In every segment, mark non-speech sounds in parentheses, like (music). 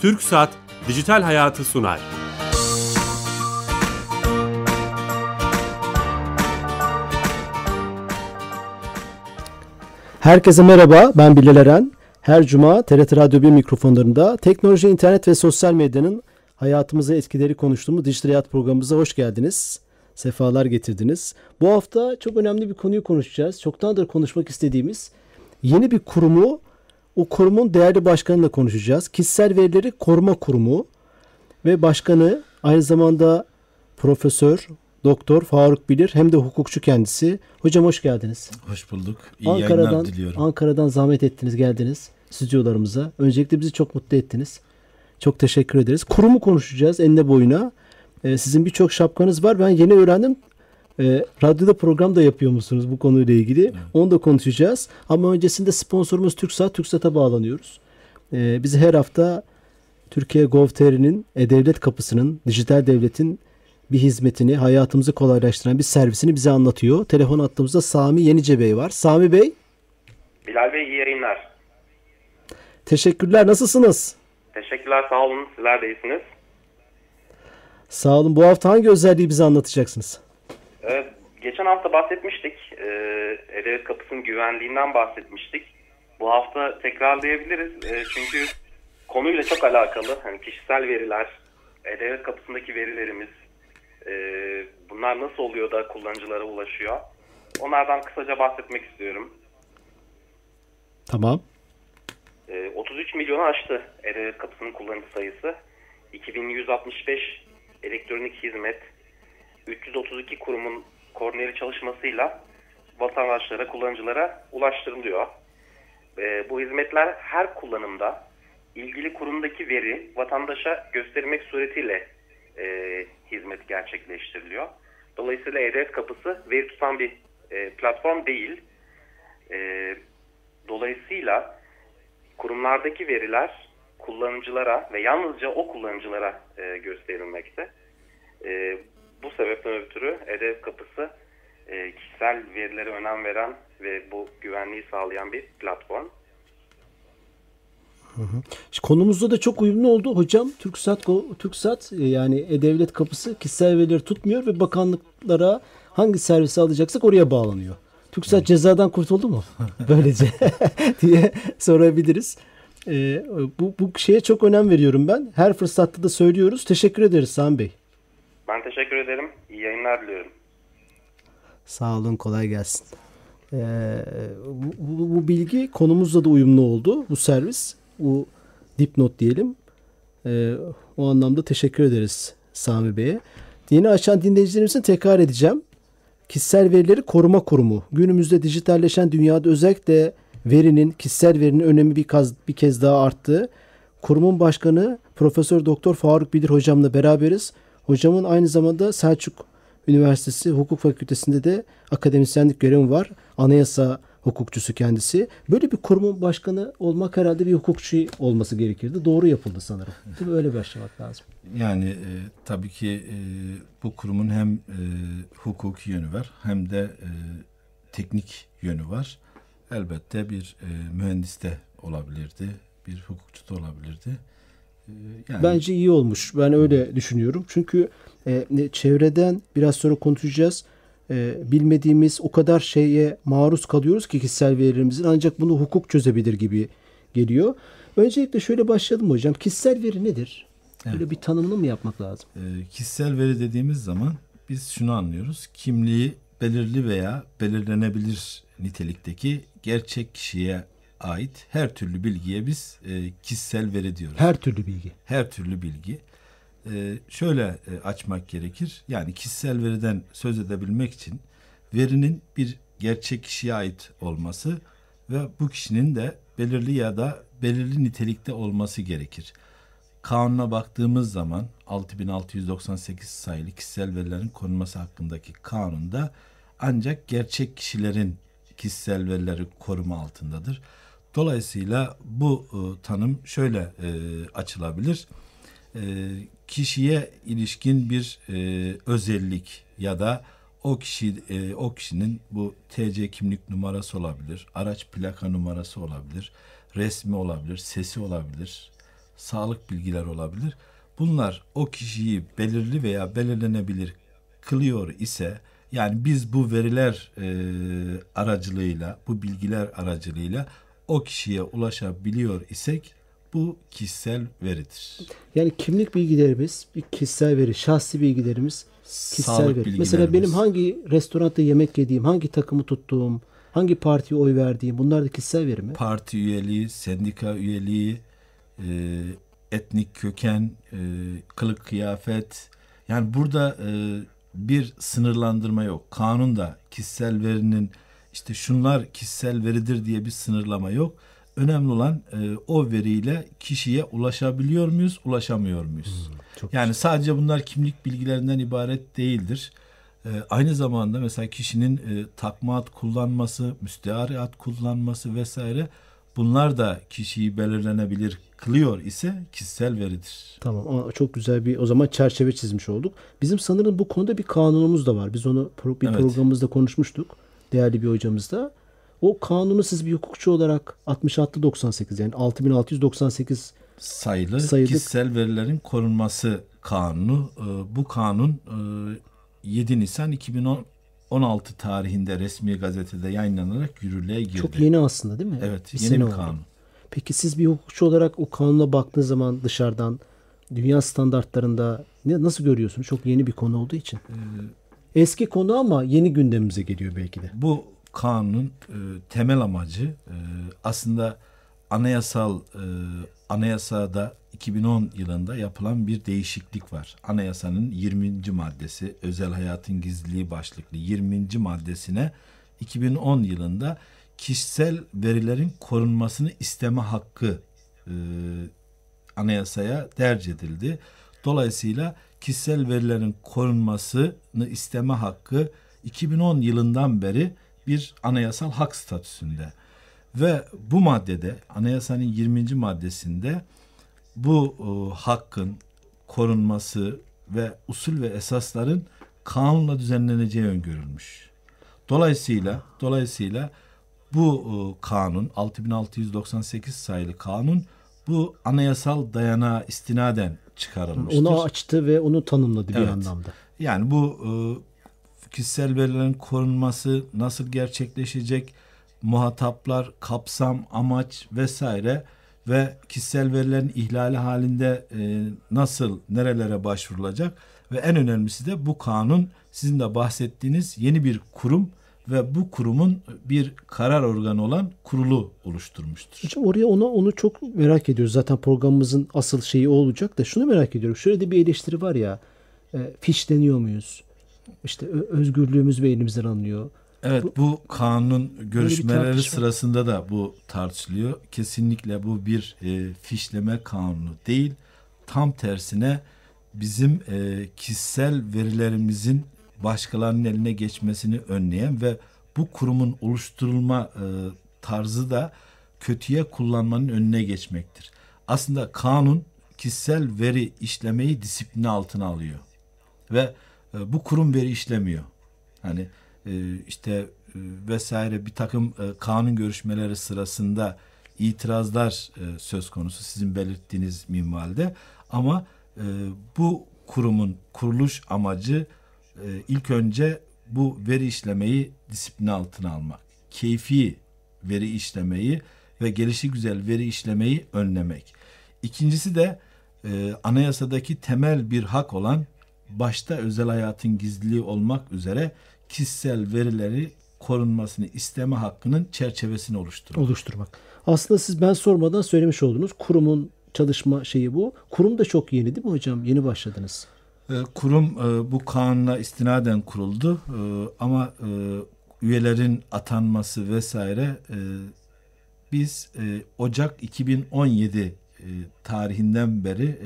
Türk Saat Dijital Hayatı sunar. Herkese merhaba, ben Bilal Eren. Her cuma TRT Radyo 1 mikrofonlarında teknoloji, internet ve sosyal medyanın hayatımıza etkileri konuştuğumuz Dijital Hayat programımıza hoş geldiniz. Sefalar getirdiniz. Bu hafta çok önemli bir konuyu konuşacağız. Çoktandır konuşmak istediğimiz yeni bir kurumu, o kurumun değerli başkanıyla konuşacağız. Kişisel Verileri Koruma Kurumu ve başkanı aynı zamanda Profesör Doktor Faruk Bilir hem de hukukçu kendisi. Hocam hoş geldiniz. Hoş bulduk. İyi Ankara'dan, yayınlar diliyorum. Ankara'dan zahmet ettiniz geldiniz stüdyolarımıza. Öncelikle bizi çok mutlu ettiniz. Çok teşekkür ederiz. Kurumu konuşacağız enine boyuna. Ee, sizin birçok şapkanız var. Ben yeni öğrendim. Ee, radyoda program da yapıyor musunuz bu konuyla ilgili? Evet. Onu da konuşacağız. Ama öncesinde sponsorumuz TürkSat. TürkSat'a bağlanıyoruz. Ee, bizi her hafta Türkiye Gov.tr'nin E-Devlet Kapısı'nın, dijital devletin bir hizmetini, hayatımızı kolaylaştıran bir servisini bize anlatıyor. Telefon attığımızda Sami Yenice Bey var. Sami Bey. Bilal Bey iyi yayınlar. Teşekkürler. Nasılsınız? Teşekkürler. Sağ olun. Sizler de iyisiniz. Sağ olun. Bu hafta hangi özelliği bize anlatacaksınız? Geçen hafta bahsetmiştik. Ee, E-Devlet Kapısı'nın güvenliğinden bahsetmiştik. Bu hafta tekrarlayabiliriz. Ee, çünkü konuyla çok alakalı. Hani kişisel veriler, E-Devlet Kapısı'ndaki verilerimiz, e, bunlar nasıl oluyor da kullanıcılara ulaşıyor? Onlardan kısaca bahsetmek istiyorum. Tamam. 33 milyonu aştı E-Devlet Kapısı'nın kullanıcı sayısı. 2165 elektronik hizmet, 332 kurumun koordineli çalışmasıyla vatandaşlara, kullanıcılara ulaştırılıyor. E, bu hizmetler her kullanımda ilgili kurumdaki veri vatandaşa göstermek suretiyle e, hizmet gerçekleştiriliyor. Dolayısıyla E-Devlet Kapısı veri tutan bir e, platform değil. E, dolayısıyla kurumlardaki veriler kullanıcılara ve yalnızca o kullanıcılara e, gösterilmekte. E, bu sebepten ötürü E-Devlet Kapısı e, kişisel verilere önem veren ve bu güvenliği sağlayan bir platform. Hı hı. Konumuzda da çok uyumlu oldu hocam. TürkSat TürkSat e, yani E-Devlet Kapısı kişisel verileri tutmuyor ve bakanlıklara hangi servisi alacaksak oraya bağlanıyor. TürkSat evet. cezadan kurtuldu mu? (laughs) Böylece (laughs) diye sorabiliriz. Ee, bu, bu şeye çok önem veriyorum ben. Her fırsatta da söylüyoruz. Teşekkür ederiz Sami Bey. Ben teşekkür ederim. İyi yayınlar diliyorum. Sağ olun. Kolay gelsin. Ee, bu, bu, bu bilgi konumuzla da uyumlu oldu. Bu servis. Bu dipnot diyelim. Ee, o anlamda teşekkür ederiz Sami Bey'e. Yeni açan dinleyicilerimizin tekrar edeceğim. Kişisel Verileri Koruma Kurumu. Günümüzde dijitalleşen dünyada özellikle verinin, kişisel verinin önemi bir, kaz, bir kez daha arttı. Kurumun başkanı Profesör Doktor Faruk Bilir hocamla beraberiz. Hocamın aynı zamanda Selçuk Üniversitesi Hukuk Fakültesi'nde de akademisyenlik görevi var. Anayasa hukukçusu kendisi. Böyle bir kurumun başkanı olmak herhalde bir hukukçu olması gerekirdi. Doğru yapıldı sanırım. Değil mi? Öyle başlamak lazım. Yani e, tabii ki e, bu kurumun hem e, hukuki yönü var hem de e, teknik yönü var. Elbette bir e, mühendis olabilirdi, bir hukukçu da olabilirdi. E, yani... Bence iyi olmuş. Ben öyle düşünüyorum. Çünkü e, çevreden biraz sonra konuşacağız e, bilmediğimiz o kadar şeye maruz kalıyoruz ki kişisel verilerimizin ancak bunu hukuk çözebilir gibi geliyor. Öncelikle şöyle başlayalım hocam. Kişisel veri nedir? Evet. Böyle bir tanımını mı yapmak lazım? E, kişisel veri dediğimiz zaman biz şunu anlıyoruz. Kimliği belirli veya belirlenebilir nitelikteki gerçek kişiye ait her türlü bilgiye biz e, kişisel veri diyoruz. Her türlü bilgi. Her türlü bilgi e, şöyle e, açmak gerekir. Yani kişisel veriden söz edebilmek için verinin bir gerçek kişiye ait olması ve bu kişinin de belirli ya da belirli nitelikte olması gerekir. Kanuna baktığımız zaman 6698 sayılı kişisel verilerin korunması hakkındaki kanunda ancak gerçek kişilerin kişisel verileri koruma altındadır. Dolayısıyla bu e, tanım şöyle e, açılabilir. E, kişiye ilişkin bir e, özellik ya da o kişi e, o kişinin bu TC kimlik numarası olabilir, araç plaka numarası olabilir, resmi olabilir, sesi olabilir, sağlık bilgiler olabilir. Bunlar o kişiyi belirli veya belirlenebilir kılıyor ise yani biz bu veriler e, aracılığıyla, bu bilgiler aracılığıyla o kişiye ulaşabiliyor isek bu kişisel veridir. Yani kimlik bilgilerimiz bir kişisel veri, şahsi bilgilerimiz kişisel Sağlık veri. Mesela benim hangi restoranda yemek yediğim, hangi takımı tuttuğum, hangi partiye oy verdiğim bunlar da kişisel veri mi? Parti üyeliği, sendika üyeliği, e, etnik köken, e, kılık kıyafet. Yani burada e, bir sınırlandırma yok. Kanunda kişisel verinin işte şunlar kişisel veridir diye bir sınırlama yok. Önemli olan e, o veriyle kişiye ulaşabiliyor muyuz, ulaşamıyor muyuz? çok yani sadece bunlar kimlik bilgilerinden ibaret değildir. E, aynı zamanda mesela kişinin e, takma ad kullanması, müstehari ad kullanması vesaire bunlar da kişiyi belirlenebilir kılıyor ise kişisel veridir. Tamam ama çok güzel bir o zaman çerçeve çizmiş olduk. Bizim sanırım bu konuda bir kanunumuz da var. Biz onu pro- bir Evet. programımızda konuşmuştuk. Değerli bir hocamızla. O kanunu siz bir hukukçu olarak 6698 yani 6698 sayılı Sayılı- kişisel verilerin korunması kanunu. E, bu kanun e, 7 Nisan 2016 tarihinde resmi gazetede yayınlanarak yürürlüğe girdi. çok yeni aslında değil mi? Evet, Bir yeni bir oldu. kanun. Peki siz bir hukukçu olarak o kanuna baktığınız zaman dışarıdan dünya standartlarında ne, nasıl görüyorsunuz? Çok yeni bir konu olduğu için. Ee, Eski konu ama yeni gündemimize geliyor belki de. Bu kanunun e, temel amacı e, aslında anayasal e, anayasada 2010 yılında yapılan bir değişiklik var. Anayasanın 20. maddesi özel hayatın gizliliği başlıklı 20. maddesine 2010 yılında kişisel verilerin korunmasını isteme hakkı e, anayasaya derc edildi. Dolayısıyla kişisel verilerin korunmasını isteme hakkı 2010 yılından beri bir anayasal hak statüsünde. Ve bu maddede anayasanın 20. maddesinde bu e, hakkın korunması ve usul ve esasların kanunla düzenleneceği öngörülmüş. Dolayısıyla dolayısıyla bu e, kanun 6698 sayılı kanun bu anayasal dayanağa istinaden çıkarılmıştır. Onu açtı ve onu tanımladı bir Evet. anlamda. Yani bu e, kişisel verilerin korunması nasıl gerçekleşecek? Muhataplar, kapsam, amaç vesaire ve kişisel verilerin ihlali halinde e, nasıl nerelere başvurulacak ve en önemlisi de bu kanun sizin de bahsettiğiniz yeni bir kurum ve bu kurumun bir karar organı olan kurulu oluşturmuştur. Hocam oraya ona onu çok merak ediyoruz. Zaten programımızın asıl şeyi o olacak da şunu merak ediyorum. Şöyle de bir eleştiri var ya. E, fişleniyor muyuz? İşte özgürlüğümüz mü elimizden alınıyor? Evet bu kanun görüşmeleri sırasında da bu tartışılıyor. Kesinlikle bu bir e, fişleme kanunu değil. Tam tersine bizim e, kişisel verilerimizin başkalarının eline geçmesini önleyen ve bu kurumun oluşturulma e, tarzı da kötüye kullanmanın önüne geçmektir. Aslında kanun kişisel veri işlemeyi disipline altına alıyor ve e, bu kurum veri işlemiyor. Hani e, işte e, vesaire bir takım e, kanun görüşmeleri sırasında itirazlar e, söz konusu sizin belirttiğiniz minvalde ama e, bu kurumun kuruluş amacı e, ilk önce bu veri işlemeyi disiplin altına almak. Keyfi veri işlemeyi ve gelişi güzel veri işlemeyi önlemek. İkincisi de e, anayasadaki temel bir hak olan başta özel hayatın gizliliği olmak üzere kişisel verileri korunmasını isteme hakkının çerçevesini oluşturmak. oluşturmak. Aslında siz ben sormadan söylemiş oldunuz. Kurumun çalışma şeyi bu. Kurum da çok yeni değil mi hocam? Yeni başladınız. E, Kurum e, bu kanuna istinaden kuruldu E, ama e, üyelerin atanması vesaire e, biz Ocak 2017 e, tarihinden beri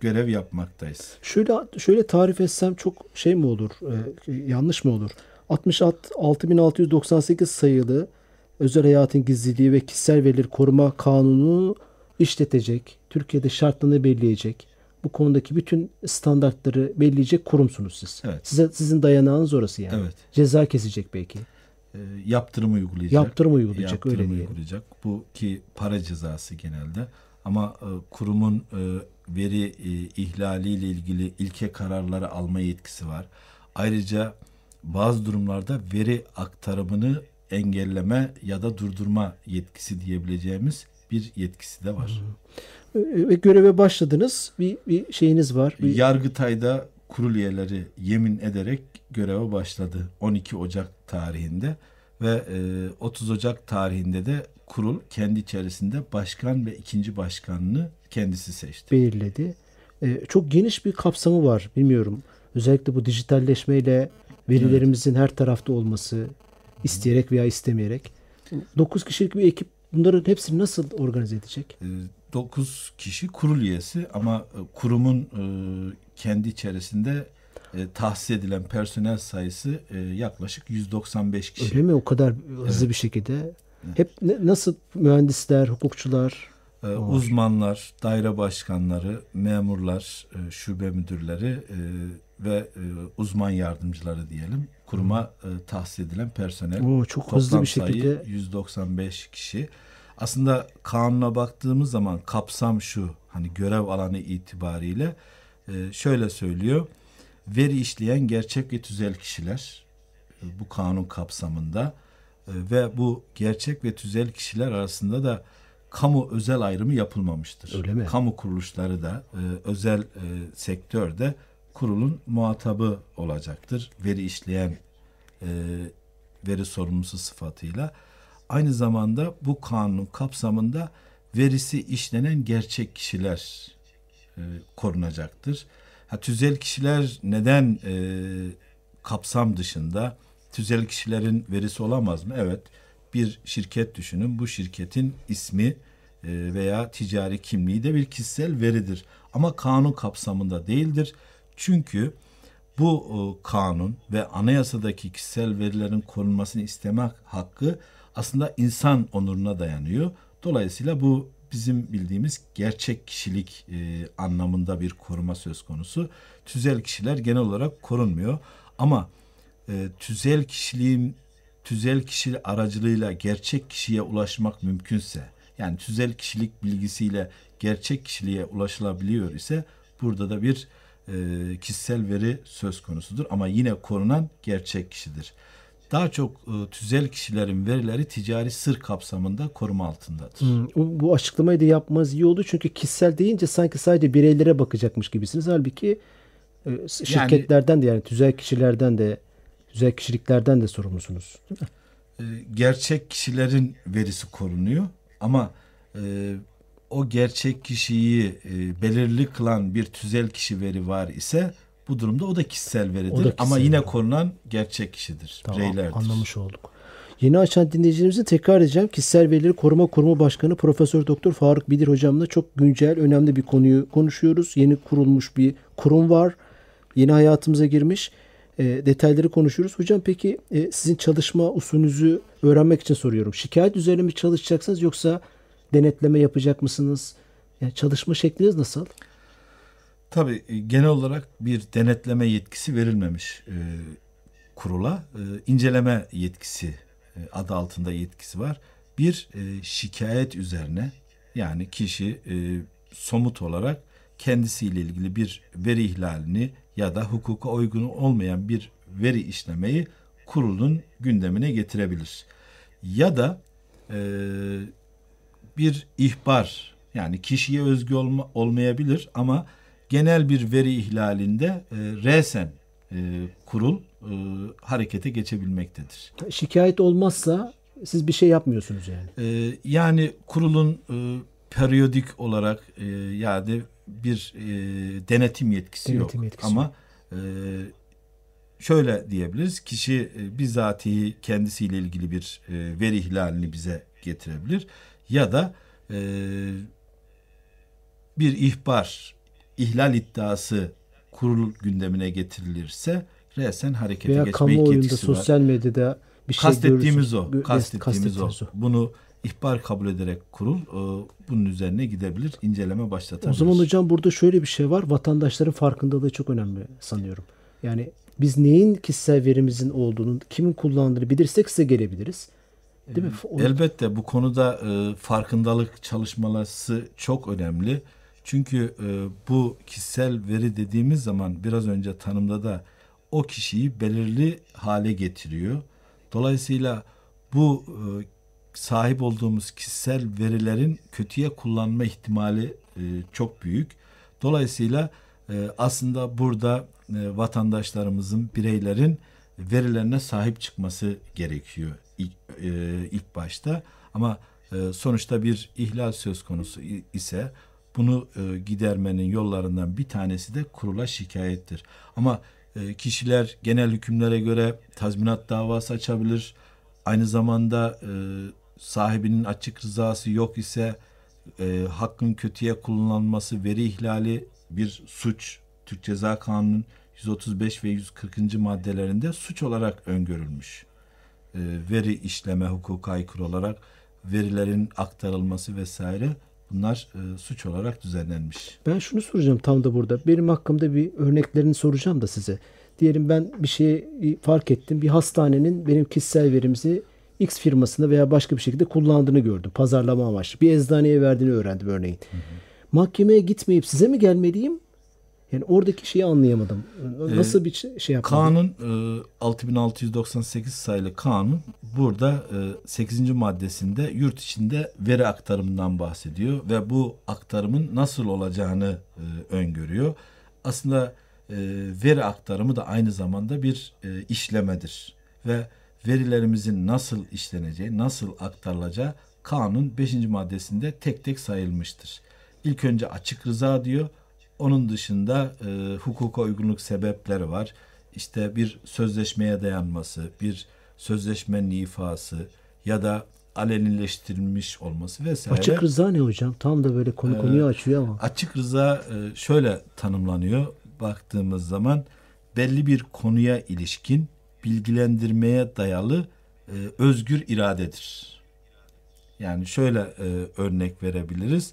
görev yapmaktayız. Şöyle şöyle tarif etsem çok şey mi olur? yanlış mı olur? 66.698 sayılı özel hayatın gizliliği ve kişisel verileri koruma kanunu işletecek, Türkiye'de şartlarını belirleyecek, bu konudaki bütün standartları belirleyecek kurumsunuz siz. Evet. Size sizin dayanağınız orası yani. Evet. Ceza kesecek belki. E, yaptırım uygulayacak. Yaptırım uygulayacak, Yaptırım öyle diyelim. uygulayacak. Bu ki para cezası genelde. Ama e, kurumun e, veri e, ihlaliyle ilgili ilke kararları alma yetkisi var. Ayrıca bazı durumlarda veri aktarımını engelleme ya da durdurma yetkisi diyebileceğimiz bir yetkisi de var. E, Ve göreve başladınız. Bir, bir şeyiniz var. Bir, Yargıtay'da kurul üyeleri yemin ederek göreve başladı 12 Ocak tarihinde ve e, 30 Ocak tarihinde de kurul kendi içerisinde başkan ve ikinci başkanını kendisi seçti. belirledi. E, çok geniş bir kapsamı var. Bilmiyorum. Özellikle bu dijitalleşmeyle verilerimizin her tarafta olması isteyerek veya istemeyerek. 9 kişilik bir ekip bunların hepsini nasıl organize edecek? 9 kişi kurul üyesi ama e, kurumun e, kendi içerisinde e, tahsis edilen personel sayısı e, yaklaşık 195 kişi. Öyle mi? O kadar hızlı bir şekilde. Hep ne- nasıl mühendisler, hukukçular? Uzmanlar, daire başkanları, memurlar, e, şube müdürleri e, ve e, uzman yardımcıları diyelim. Kuruma e, tahsis edilen personel. Oo, çok Toplam hızlı bir sayı şekilde. 195 kişi. Aslında kanuna baktığımız zaman kapsam şu. Hani görev alanı itibariyle e, şöyle söylüyor. Veri işleyen gerçek ve tüzel kişiler e, bu kanun kapsamında e, ve bu gerçek ve tüzel kişiler arasında da kamu özel ayrımı yapılmamıştır. Öyle mi? Kamu kuruluşları da e, özel e, sektörde kurulun muhatabı olacaktır. Veri işleyen e, veri sorumlusu sıfatıyla. Aynı zamanda bu kanun kapsamında verisi işlenen gerçek kişiler e, korunacaktır. Ha, tüzel kişiler neden e, kapsam dışında? Tüzel kişilerin verisi olamaz mı? Evet. Bir şirket düşünün. Bu şirketin ismi e, veya ticari kimliği de bir kişisel veridir. Ama kanun kapsamında değildir. Çünkü bu e, kanun ve anayasadaki kişisel verilerin korunmasını istemek hakkı aslında insan onuruna dayanıyor. Dolayısıyla bu bizim bildiğimiz gerçek kişilik e, anlamında bir koruma söz konusu. Tüzel kişiler genel olarak korunmuyor. Ama e, tüzel kişiliğin tüzel kişi aracılığıyla gerçek kişiye ulaşmak mümkünse yani tüzel kişilik bilgisiyle gerçek kişiliğe ulaşılabiliyor ise burada da bir e, kişisel veri söz konusudur ama yine korunan gerçek kişidir. Daha çok e, tüzel kişilerin verileri ticari sır kapsamında koruma altındadır. Hmm, bu- açıklamayı da yapmanız iyi oldu. Çünkü kişisel deyince sanki sadece bireylere bakacakmış gibisiniz. Halbuki e, şirketlerden de yani tüzel kişilerden de tüzel kişiliklerden de sorumlusunuz. Değil mi? E, gerçek kişilerin verisi korunuyor ama e, o gerçek kişiyi e, belirli kılan bir tüzel kişi veri var ise bu durumda o da kişisel veridir O da ama kişisel yine veri. korunan gerçek kişidir, Tamam, bireylerdir. anlamış olduk. Yeni açan dinleyicilerimize tekrar edeceğim. Kişisel Verileri Koruma Kurumu Başkanı Profesör Doktor Faruk Bilir hocamla çok güncel, önemli bir konuyu konuşuyoruz. Yeni kurulmuş bir kurum var. Yeni hayatımıza girmiş. E, detayları konuşuyoruz. Hocam peki e, sizin çalışma usulünüzü öğrenmek için soruyorum. Şikayet üzerine mi çalışacaksınız yoksa denetleme yapacak mısınız? Yani çalışma şekliniz nasıl? Tabii e, genel olarak bir denetleme yetkisi verilmemiş e, kurula. E, inceleme yetkisi e, adı altında yetkisi var. Bir e, şikayet üzerine yani kişi e, somut olarak kendisiyle ilgili bir veri ihlalini ya da hukuka uygun olmayan bir veri işlemeyi kurulun gündemine getirebilir. Ya da e, bir ihbar yani kişiye özgü olma, olmayabilir ama genel bir veri ihlalinde e, resen e, kurul e, harekete geçebilmektedir. Şikayet olmazsa siz bir şey yapmıyorsunuz yani. E, yani kurulun e, periyodik olarak e, yani bir e, denetim yetkisi Denetim yok. yetkisi Ama e, şöyle diyebiliriz. Kişi e, bizatihi kendisiyle ilgili bir e, veri ihlalini bize getirebilir ya da e, bir ihbar, ihlal iddiası kurul gündemine getirilirse resen harekete Veya geçme kamuoyunda, yetkisi var. sosyal medyada bir şey Kastettiğimiz görürsün- o. Kastettiğimiz o. kastettiğiniz Bunu ihbar kabul ederek kurul e, bunun üzerine gidebilir, inceleme başlatabilir. O zaman hocam burada şöyle bir şey var. Vatandaşların farkındalığı çok önemli sanıyorum. Yani biz neyin kişisel verimizin olduğunu, kimin kullandığını bilirsek size gelebiliriz. Değil mi? O- Elbette bu konuda e, farkındalık çalışmaları çok önemli. Çünkü e, bu kişisel veri dediğimiz zaman biraz önce tanımda da o kişiyi belirli hale getiriyor. Dolayısıyla bu e, sahip olduğumuz kişisel verilerin kötüye kullanma ihtimali e, çok büyük. Dolayısıyla e, aslında burada e, vatandaşlarımızın, bireylerin verilerine sahip çıkması gerekiyor ilk, e, ilk başta. Ama e, sonuçta bir ihlal söz konusu ise bunu e, gidermenin yollarından bir tanesi de kurula şikayettir. Ama e, kişiler genel hükümlere göre tazminat davası açabilir. Aynı zamanda e, sahibinin açık rızası yok ise e, hakkın kötüye kullanılması, veri ihlali bir suç. Türk Ceza Kanunu'nun 135 ve 140. maddelerinde suç olarak öngörülmüş. E, veri işleme hukuka aykırı olarak verilerin aktarılması vesaire bunlar e, suç olarak düzenlenmiş. Ben şunu soracağım tam da burada. Benim hakkımda bir örneklerini soracağım da size. Diyelim ben bir şey fark ettim. Bir hastanenin benim kişisel verimizi X firmasında veya başka bir şekilde kullandığını gördüm. Pazarlama amaçlı. Bir eczaneye verdiğini öğrendim örneğin. Mahkemeye gitmeyip size mi gelmeliyim? Yani oradaki şeyi anlayamadım. Nasıl bir şey yapmalıyım? Kanun e, 6698 sayılı kanun burada e, 8. maddesinde yurt içinde veri aktarımından bahsediyor ve bu aktarımın nasıl olacağını e, öngörüyor. Aslında e, veri aktarımı da aynı zamanda bir e, işlemedir ve verilerimizin nasıl işleneceği, nasıl aktarılacağı kanun 5. maddesinde tek tek sayılmıştır. İlk önce açık rıza diyor. Onun dışında e, hukuka uygunluk sebepleri var. İşte bir sözleşmeye dayanması, bir sözleşmenin ifası ya da alenileştirilmiş olması vesaire. Açık rıza ne hocam? Tam da böyle konu konuyu açıyor ama. Açık rıza e, şöyle tanımlanıyor baktığımız zaman belli bir konuya ilişkin bilgilendirmeye dayalı e, özgür iradedir. Yani şöyle e, örnek verebiliriz.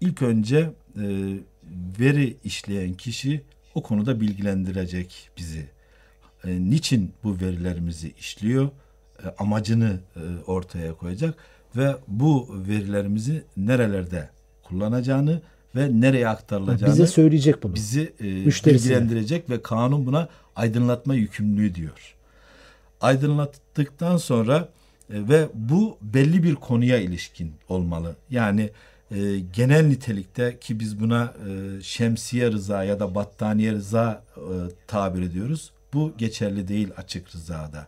İlk önce e, veri işleyen kişi o konuda bilgilendirecek bizi. E, niçin bu verilerimizi işliyor? E, amacını e, ortaya koyacak ve bu verilerimizi nerelerde kullanacağını ve nereye aktarılacağını Bize söyleyecek bunu. bizi e, bilgilendirecek ve kanun buna aydınlatma yükümlülüğü diyor. Aydınlattıktan sonra e, ve bu belli bir konuya ilişkin olmalı. Yani e, genel nitelikte ki biz buna e, şemsiye rıza ya da battaniye rıza e, tabir ediyoruz. Bu geçerli değil açık rızada.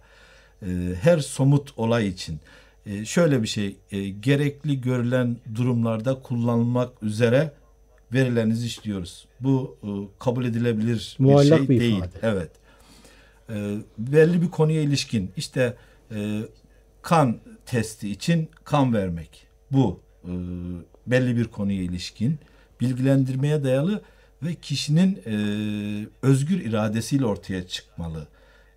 E, her somut olay için e, şöyle bir şey e, gerekli görülen durumlarda kullanılmak üzere verilerinizi işliyoruz. Bu e, kabul edilebilir Muallak bir şey bir değil. ifade. Evet. E, belli bir konuya ilişkin işte e, kan testi için kan vermek. Bu e, belli bir konuya ilişkin bilgilendirmeye dayalı ve kişinin e, özgür iradesiyle ortaya çıkmalı.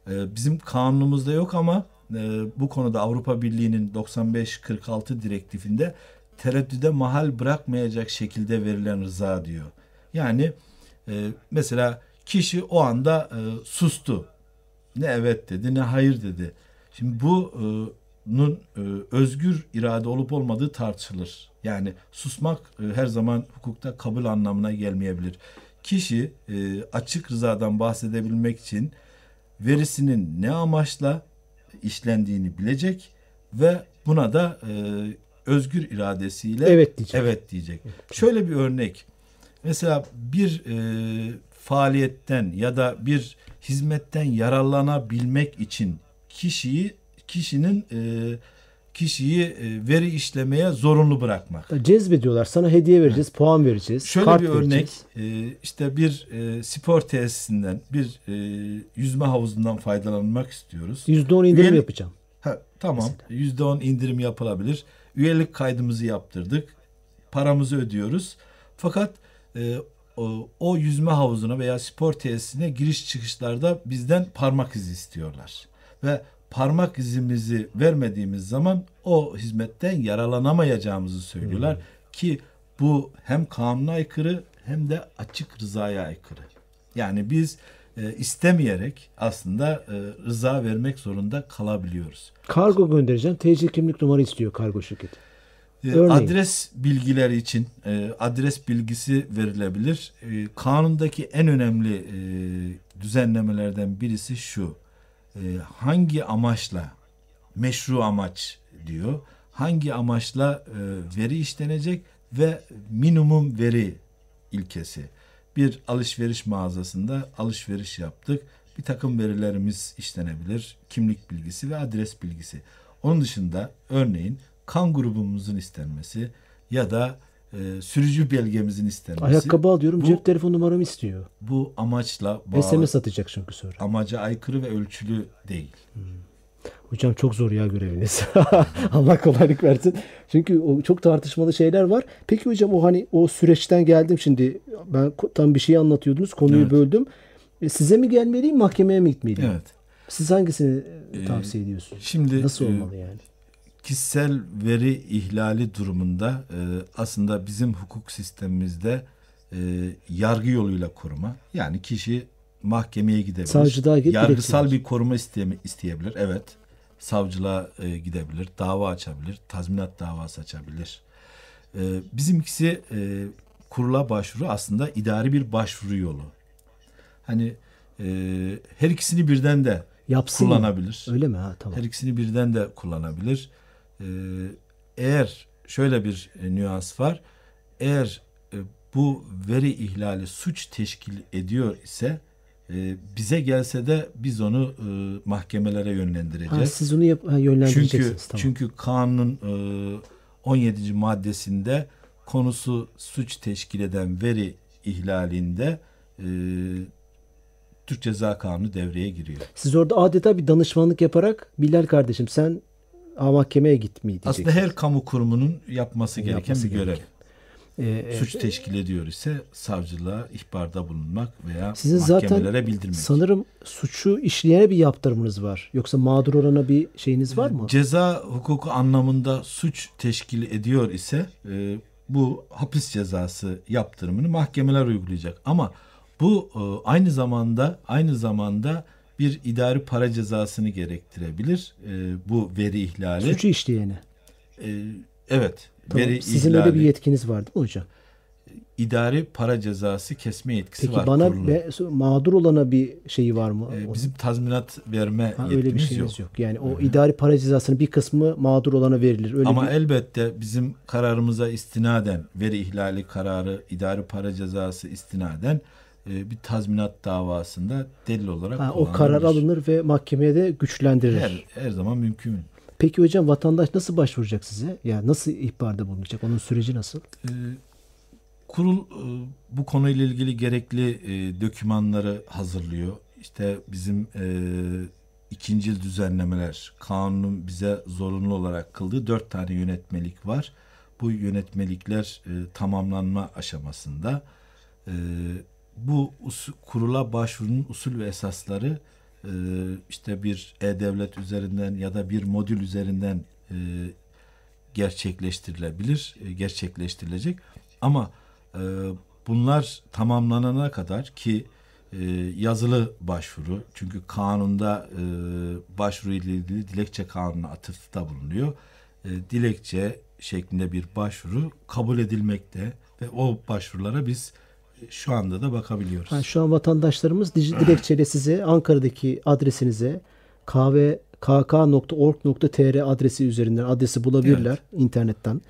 E, bizim kanunumuzda yok ama e, bu konuda Avrupa Birliği'nin 95-46 direktifinde tereddüde mahal bırakmayacak şekilde verilen rıza diyor. Yani e, mesela kişi o anda e, sustu. Ne evet dedi ne hayır dedi. Şimdi bu e, nun e, özgür irade olup olmadığı tartışılır. Yani susmak e, her zaman hukukta kabul anlamına gelmeyebilir. Kişi e, açık rızadan bahsedebilmek için verisinin ne amaçla işlendiğini bilecek ve buna da e, özgür iradesiyle Evet diyecek. Evet diyecek. Şöyle bir örnek. Mesela bir e, faaliyetten ya da bir hizmetten yararlanabilmek için kişiyi kişinin e, kişiyi e, veri işlemeye zorunlu bırakmak. Cezbediyorlar. Sana hediye vereceğiz, puan vereceğiz. Şöyle kart bir örnek vereceğiz. e, işte bir e, spor tesisinden bir e, yüzme havuzundan faydalanmak istiyoruz. %10 indirim Üyelik- yapacağım. Ha, tamam yüzde on indirim yapılabilir. Üyelik kaydımızı yaptırdık. Paramızı ödüyoruz. Fakat e, o, o yüzme havuzuna veya spor tesisine giriş çıkışlarda bizden parmak izi istiyorlar. Ve parmak izimizi vermediğimiz zaman o hizmetten yararlanamayacağımızı söylüyorlar. Ki bu hem kanuna aykırı hem de açık rızaya aykırı. Yani biz e, istemeyerek aslında e, rıza vermek zorunda kalabiliyoruz. Kargo göndereceğim. TC kimlik numara istiyor kargo şirketi. E, Örneğin. Adres bilgileri için e, adres bilgisi verilebilir. E, kanundaki en önemli e, düzenlemelerden birisi şu. E, hangi amaçla meşru amaç diyor. Hangi amaçla e, veri işlenecek ve minimum veri ilkesi. Bir alışveriş mağazasında alışveriş yaptık. Bir takım verilerimiz işlenebilir. Kimlik bilgisi ve adres bilgisi. Onun dışında örneğin kan grubumuzun istenmesi ya da e, sürücü belgemizin istenmesi. Ayakkabı alıyorum Bu- cep telefon numaramı istiyor. Bu amaçla bağlı, SMS atacak çünkü sonra. amaca aykırı ve ölçülü değil. Hocam çok zor ya göreviniz. (laughs) Allah kolaylık versin. Çünkü o çok tartışmalı şeyler var. Peki hocam o hani o süreçten geldim şimdi. Ben tam bir şey anlatıyordunuz. Konuyu Evet. böldüm. E, size mi gelmeliyim, mahkemeye mi gitmeliyim? Evet. Siz hangisini e, Ee, tavsiye ediyorsunuz? Şimdi Nasıl e, olmalı yani? Kişisel veri ihlali durumunda e, aslında bizim hukuk sistemimizde e, yargı yoluyla koruma. Yani kişi mahkemeye gidebilir. Savcılığa gidip Yargısal bir koruma isteme, isteyebilir. Evet. Savcılığa e, gidebilir. Dava açabilir. Tazminat davası açabilir. E, bizimkisi e, kurula başvuru aslında idari bir başvuru yolu. Hani e, her ikisini birden de Yapsın kullanabilir. Öyle mi? Ha tamam. Her ikisini birden de kullanabilir. Ee, eğer şöyle bir e, nüans var. Eğer e, bu veri ihlali suç teşkil ediyor ise e, bize gelse de biz onu e, mahkemelere Ha, yönlendireceğiz. siz onu yap, ha, yönlendireceksiniz. çünkü tamam. çünkü kanunun e, 17. maddesinde konusu suç teşkil eden veri ihlalinde e, Türk Ceza Kanunu devreye giriyor. Siz orada adeta bir danışmanlık yaparak Bilal kardeşim sen ha, mahkemeye git mi diyeceksiniz. Aslında her kamu kurumunun yapması gereken Yapması bir görev. gereken. Ee, e, Suç teşkil ediyor ise savcılığa ihbarda bulunmak veya Sizin mahkemelere zaten bildirmek. sanırım suçu işleyene bir yaptırımınız var. Yoksa mağdur olana bir şeyiniz var mı? Ceza hukuku anlamında suç teşkil ediyor ise e, bu hapis cezası yaptırımını mahkemeler uygulayacak. Ama bu e, aynı zamanda aynı zamanda bir idari para cezasını gerektirebilir. E, bu veri ihlali. Suçu işleyene. E, evet. Tamam. Veri Sizin ihlali. öyle bir yetkiniz var değil mi hocam? idari para cezası kesme yetkisi Peki var. bana kurulun. be- mağdur olana bir şeyi var mı? Ee, bizim tazminat verme ha, öyle bir yetkimiz şeyiniz yok. yok. Yani o idari para cezasının bir kısmı mağdur olana verilir. Öyle Ama bir, elbette bizim kararımıza istinaden veri ihlali kararı, idari para cezası istinaden e, bir tazminat davasında delil olarak ha, o karar alınır ve mahkemeye de güçlendirilir. Her, her zaman mümkün. Peki hocam vatandaş nasıl başvuracak size? Yani nasıl ihbarda bulunacak? Onun süreci nasıl? Ee, kurul e, bu konuyla ilgili gerekli e, dokümanları hazırlıyor. İşte bizim e, ikincil düzenlemeler, kanunun bize zorunlu olarak kıldığı dört tane yönetmelik var. Bu yönetmelikler e, tamamlanma aşamasında. E, bu kurula başvurunun usul ve esasları e, işte bir e-devlet üzerinden ya da bir modül üzerinden e, gerçekleştirilebilir, e, gerçekleştirilecek. Ama bunlar tamamlanana kadar ki yazılı başvuru, çünkü kanunda başvuru ile ilgili dilekçe kanuna atıfta bulunuyor. Dilekçe şeklinde bir başvuru kabul edilmekte ve o başvurulara biz şu anda da bakabiliyoruz. Ha, şu an vatandaşlarımız (clears throat) dilekçeyle size Ankara'daki adresinize kahve kk.org.tr adresi üzerinden adresi bulabilirler internetten.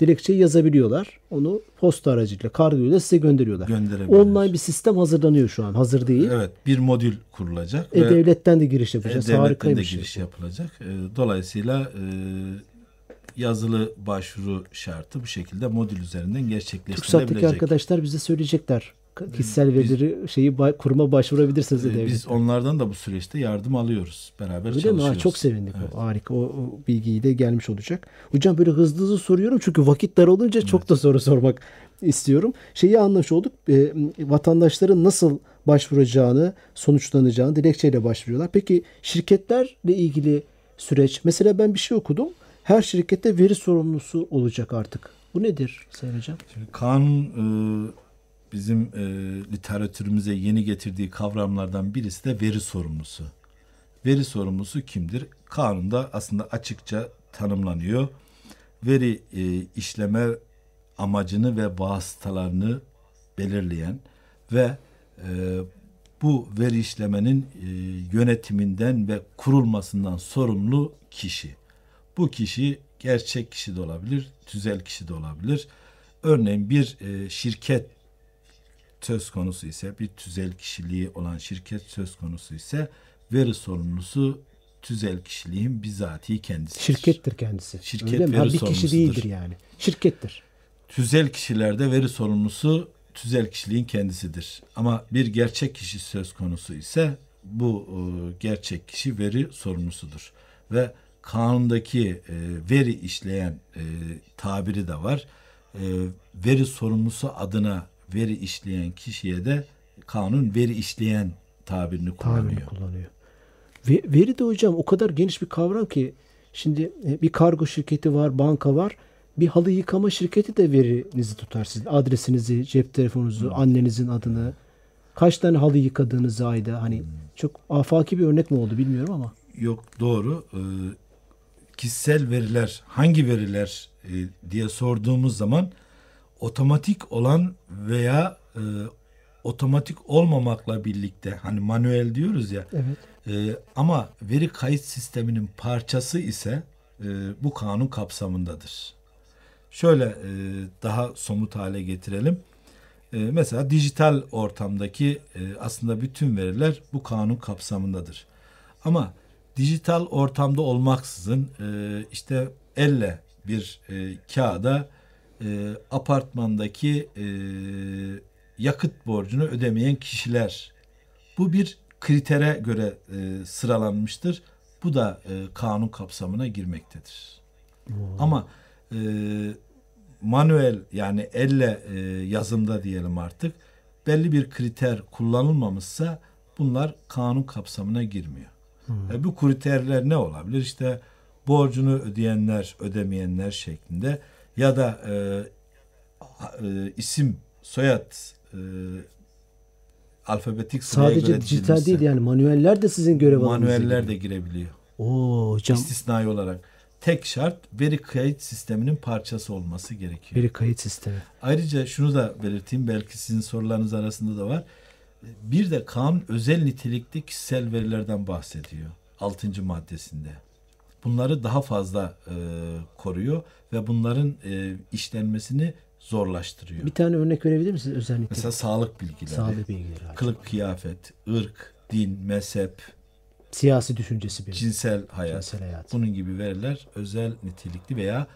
Dilekçeyi yazabiliyorlar. Onu posta aracıyla kargoyla size gönderiyorlar. Online bir sistem hazırlanıyor şu an. Hazır değil. Evet, bir modül kurulacak. ve- E-Devlet'ten de giriş yapacağız. E-Devlet'ten de Harikaymış. giriş yapılacak. E, Dolayısıyla e, yazılı başvuru şartı bu şekilde modül üzerinden gerçekleştirilebilecek. arkadaşlar bize söyleyecekler. Kişisel verileri şeyi kuruma başvurabilirsiniz E, E-Devlet'ten. Biz onlardan da bu süreçte yardım alıyoruz. Beraber Öyle mi? çalışıyoruz. Ha, çok sevindik. Evet. O, harika. O, o bilgiyi de gelmiş olacak. Hocam böyle hızlı hızlı soruyorum çünkü vakit dar olunca çok da soru sormak istiyorum. Şeyi anlamış olduk. E, vatandaşların nasıl başvuracağını, sonuçlanacağını dilekçeyle başvuruyorlar. Peki şirketlerle ilgili süreç. Mesela ben bir şey okudum. Her şirkette veri sorumlusu olacak artık. Bu nedir Sayın Hocam? Şimdi kanun e, bizim e, literatürümüze yeni getirdiği kavramlardan birisi de veri sorumlusu. Veri sorumlusu kimdir? Kanunda aslında açıkça tanımlanıyor. Veri e, işleme amacını ve vasıtalarını belirleyen ve e, bu veri işlemenin yönetiminden ve kurulmasından sorumlu kişi. Bu kişi gerçek kişi de olabilir, tüzel kişi de olabilir. Örneğin bir e, şirket söz konusu ise, bir tüzel kişiliği olan şirket söz konusu ise veri sorumlusu tüzel kişiliğin bizatihi kendisi. Şirkettir kendisi. Şirket Öyle mi? Ha, veri bir kişi sorumlusudur. değildir yani. Şirkettir. Tüzel kişilerde veri sorumlusu tüzel kişiliğin kendisidir. Ama bir gerçek kişi söz konusu ise bu e, gerçek kişi veri sorumlusudur. Ve kanundaki e, veri işleyen e, tabiri de var. E, veri sorumlusu adına veri işleyen kişiye de kanun veri işleyen tabirini kullanıyor. Tabirini kullanıyor. Ve, veri de hocam o kadar geniş bir kavram ki şimdi e, bir kargo şirketi var, banka var. Bir halı yıkama şirketi de verinizi tutar sizin. Adresinizi, cep telefonunuzu, annenizin adını, kaç tane halı yıkadığınızı ayda. Hani çok afaki bir örnek mi oldu bilmiyorum ama. Yok doğru. Ee, kişisel veriler hangi veriler e, diye sorduğumuz zaman otomatik olan veya e, otomatik olmamakla birlikte hani manuel diyoruz ya Evet. e, ama veri kayıt sisteminin parçası ise e, bu kanun kapsamındadır. Şöyle e, daha somut hale getirelim. E, mesela dijital ortamdaki e, aslında bütün veriler bu kanun kapsamındadır. Ama dijital ortamda olmaksızın e, işte elle bir e, kağıda e, apartmandaki e, yakıt borcunu ödemeyen kişiler bu bir kritere göre e, sıralanmıştır. Bu da e, kanun kapsamına girmektedir. Ama e, manuel yani elle e, yazımda diyelim artık belli bir kriter kullanılmamışsa bunlar kanun kapsamına girmiyor. E, bu kriterler ne olabilir? İşte borcunu ödeyenler, ödemeyenler şeklinde ya da e, e, isim, soyad e, alfabetik sıraya Sadece dijital değil yani manueller de sizin görev alanınıza manueller de girebiliyor. Oo hocam İstisnai olarak. Tek şart veri kayıt sisteminin parçası olması gerekiyor. veri kayıt sistemi. Ayrıca şunu da belirteyim belki sizin sorularınız arasında da var. Bir de kanun özel nitelikli kişisel verilerden bahsediyor. 6. maddesinde. Bunları daha fazla e, koruyor ve bunların e, işlenmesini zorlaştırıyor. Bir tane örnek verebilir misiniz özellikle? Mesela sağlık bilgileri, Sağlık bilgileri. abi. kılık kıyafet, ırk, din, mezhep, Siyasi düşüncesi bir. cinsel hayat. Cinsel hayat. Bunun gibi veriler özel nitelikli veya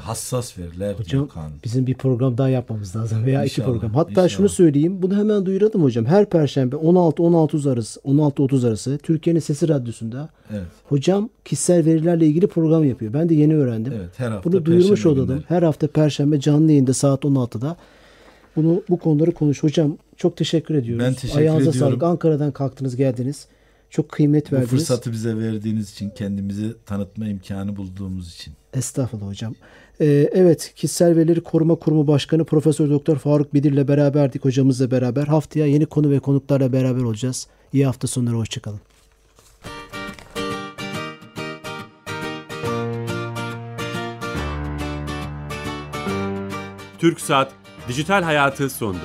hassas veriler Hocam kanun. bizim bir program daha yapmamız lazım veya iki İnşallah, program. Hatta inşallah. şunu söyleyeyim. Bunu hemen duyuralım hocam. Her perşembe 16-16 arası 16-30 arası Türkiye'nin Sesi Radyosu'nda Evet. hocam kişisel verilerle ilgili program yapıyor. Ben de yeni öğrendim. Evet, her hafta Bunu duyurmuş olalım. Her hafta perşembe canlı yayında saat 16'da. Bunu bu konuları konuş. Hocam çok teşekkür ediyoruz. Ben teşekkür Ayağınıza ediyorum. sağlık. Ankara'dan kalktınız geldiniz. Çok kıymet Bu verdiniz. fırsatı bize verdiğiniz için, kendimizi tanıtma imkanı bulduğumuz için. Estağfurullah hocam. Ee, evet, Kişisel Verileri Koruma Kurumu Başkanı Profesör Doktor Faruk Bidir'le beraberdik hocamızla beraber. Haftaya yeni konu ve konuklarla beraber olacağız. İyi hafta sonları, hoşçakalın. Türk Saat Dijital Hayatı sondu.